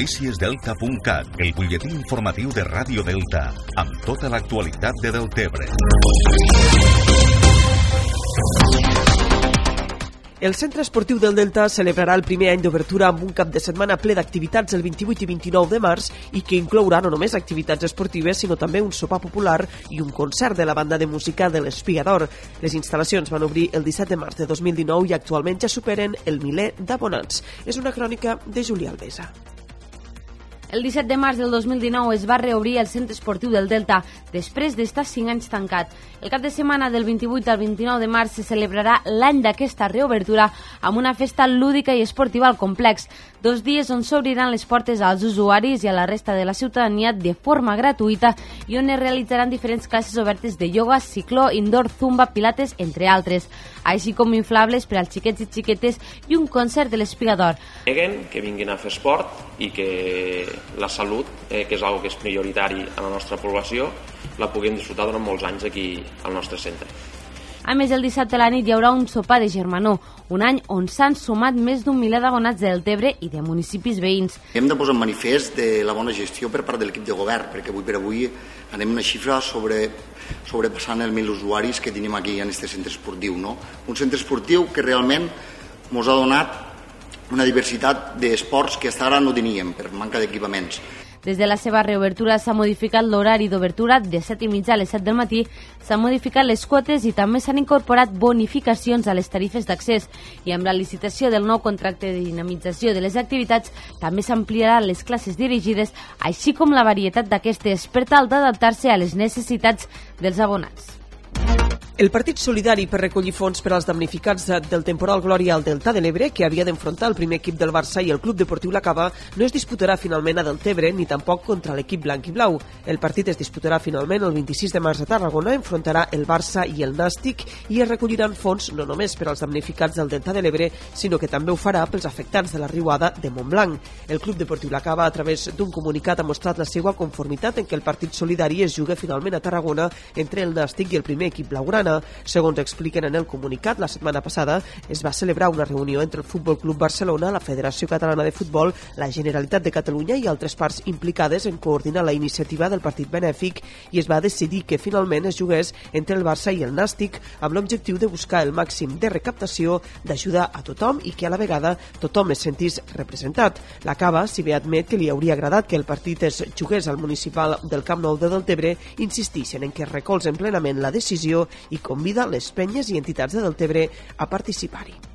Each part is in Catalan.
Noticiesdelta.cat, el butlletí informatiu de Ràdio Delta, amb tota l'actualitat de Deltebre. El Centre Esportiu del Delta celebrarà el primer any d'obertura amb un cap de setmana ple d'activitats el 28 i 29 de març i que inclourà no només activitats esportives, sinó també un sopar popular i un concert de la banda de música de l'Espigador. Les instal·lacions van obrir el 17 de març de 2019 i actualment ja superen el miler d'abonats. És una crònica de Julià Alvesa. El 17 de març del 2019 es va reobrir el Centre Esportiu del Delta, després d'estar 5 anys tancat. El cap de setmana del 28 al 29 de març se celebrarà l'any d'aquesta reobertura amb una festa lúdica i esportiva al complex. Dos dies on s'obriran les portes als usuaris i a la resta de la ciutadania de forma gratuïta i on es realitzaran diferents classes obertes de ioga, cicló, indoor, zumba, pilates, entre altres, així com inflables per als xiquets i xiquetes i un concert de l'espigador. Que vinguin a fer esport i que la salut, eh, que és una que és prioritari a la nostra població, la puguem disfrutar durant molts anys aquí al nostre centre. A més, el dissabte a la nit hi haurà un sopar de germanor, un any on s'han sumat més d'un miler d'abonats del Tebre i de municipis veïns. Hem de posar en manifest de la bona gestió per part de l'equip de govern, perquè avui per avui anem una xifra sobre, sobrepassant els 1.000 usuaris que tenim aquí en aquest centre esportiu. No? Un centre esportiu que realment ens ha donat una diversitat d'esports que fins ara no teníem per manca d'equipaments. Des de la seva reobertura s'ha modificat l'horari d'obertura de 7 i mitja a les 7 del matí, s'han modificat les quotes i també s'han incorporat bonificacions a les tarifes d'accés i amb la licitació del nou contracte de dinamització de les activitats també s'ampliarà les classes dirigides, així com la varietat d'aquestes per tal d'adaptar-se a les necessitats dels abonats. El Partit Solidari per recollir fons per als damnificats del temporal Glòria al Delta de l'Ebre, que havia d'enfrontar el primer equip del Barça i el Club Deportiu La Cava, no es disputarà finalment a Deltebre ni tampoc contra l'equip blanc i blau. El partit es disputarà finalment el 26 de març a Tarragona, enfrontarà el Barça i el Nàstic i es recolliran fons no només per als damnificats del Delta de l'Ebre, sinó que també ho farà pels afectats de la riuada de Montblanc. El Club Deportiu La Cava, a través d'un comunicat, ha mostrat la seva conformitat en que el Partit Solidari es juga finalment a Tarragona entre el Nàstic i el primer equip blaugrana setmana. Segons expliquen en el comunicat, la setmana passada es va celebrar una reunió entre el Futbol Club Barcelona, la Federació Catalana de Futbol, la Generalitat de Catalunya i altres parts implicades en coordinar la iniciativa del partit benèfic i es va decidir que finalment es jugués entre el Barça i el Nàstic amb l'objectiu de buscar el màxim de recaptació, d'ajudar a tothom i que a la vegada tothom es sentís representat. La Cava, si bé admet que li hauria agradat que el partit es jugués al municipal del Camp Nou de Deltebre, insistixen en que recolzen plenament la decisió i convida les penyes i entitats de Deltebre a participar-hi.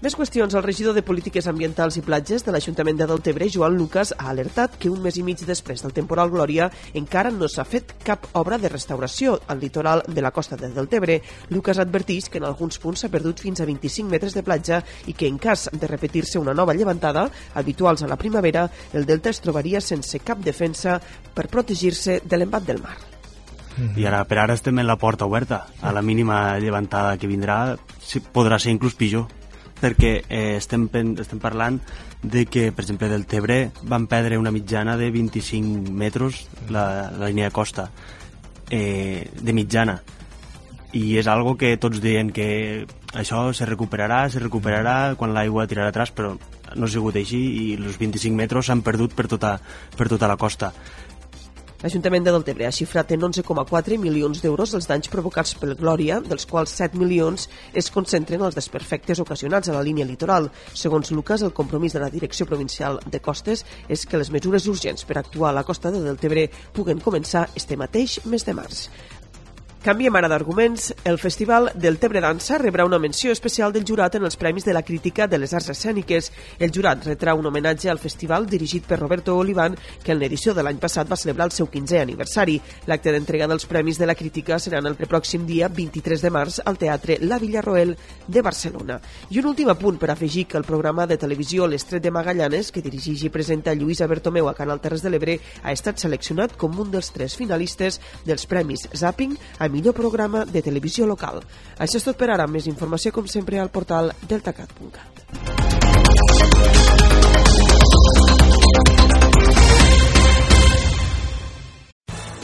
Més qüestions. El regidor de Polítiques Ambientals i Platges de l'Ajuntament de Deltebre, Joan Lucas, ha alertat que un mes i mig després del temporal Glòria encara no s'ha fet cap obra de restauració al litoral de la costa de Deltebre. Lucas adverteix que en alguns punts s'ha perdut fins a 25 metres de platja i que en cas de repetir-se una nova llevantada, habituals a la primavera, el delta es trobaria sense cap defensa per protegir-se de l'embat del mar. I ara, per ara estem en la porta oberta. A la mínima llevantada que vindrà podrà ser inclús pitjor perquè eh, estem, estem parlant de que, per exemple, del Tebre van perdre una mitjana de 25 metres la, la línia de costa eh, de mitjana i és algo que tots diuen que això se recuperarà, se recuperarà quan l'aigua tirarà atrás, però no ha sigut així i els 25 metres s'han perdut per tota, per tota la costa. L'Ajuntament de Deltebre ha xifrat en 11,4 milions d'euros els danys provocats pel Glòria, dels quals 7 milions es concentren als desperfectes ocasionats a la línia litoral. Segons Lucas, el compromís de la Direcció Provincial de Costes és que les mesures urgents per actuar a la costa de Deltebre puguen començar este mateix mes de març. Canviem ara d'arguments. El Festival del Tebre Dansa rebrà una menció especial del jurat en els Premis de la Crítica de les Arts Escèniques. El jurat retrà un homenatge al festival dirigit per Roberto Olivan, que en l'edició de l'any passat va celebrar el seu 15è aniversari. L'acte d'entrega dels Premis de la Crítica serà el pròxim dia 23 de març al Teatre La Villarroel de Barcelona. I un últim apunt per afegir que el programa de televisió L'Estret de Magallanes, que dirigeix i presenta Lluïsa Bertomeu a Canal Terres de l'Ebre, ha estat seleccionat com un dels tres finalistes dels Premis Zapping millor programa de televisió local. Això és tot per ara. Més informació, com sempre, al portal deltacat.cat.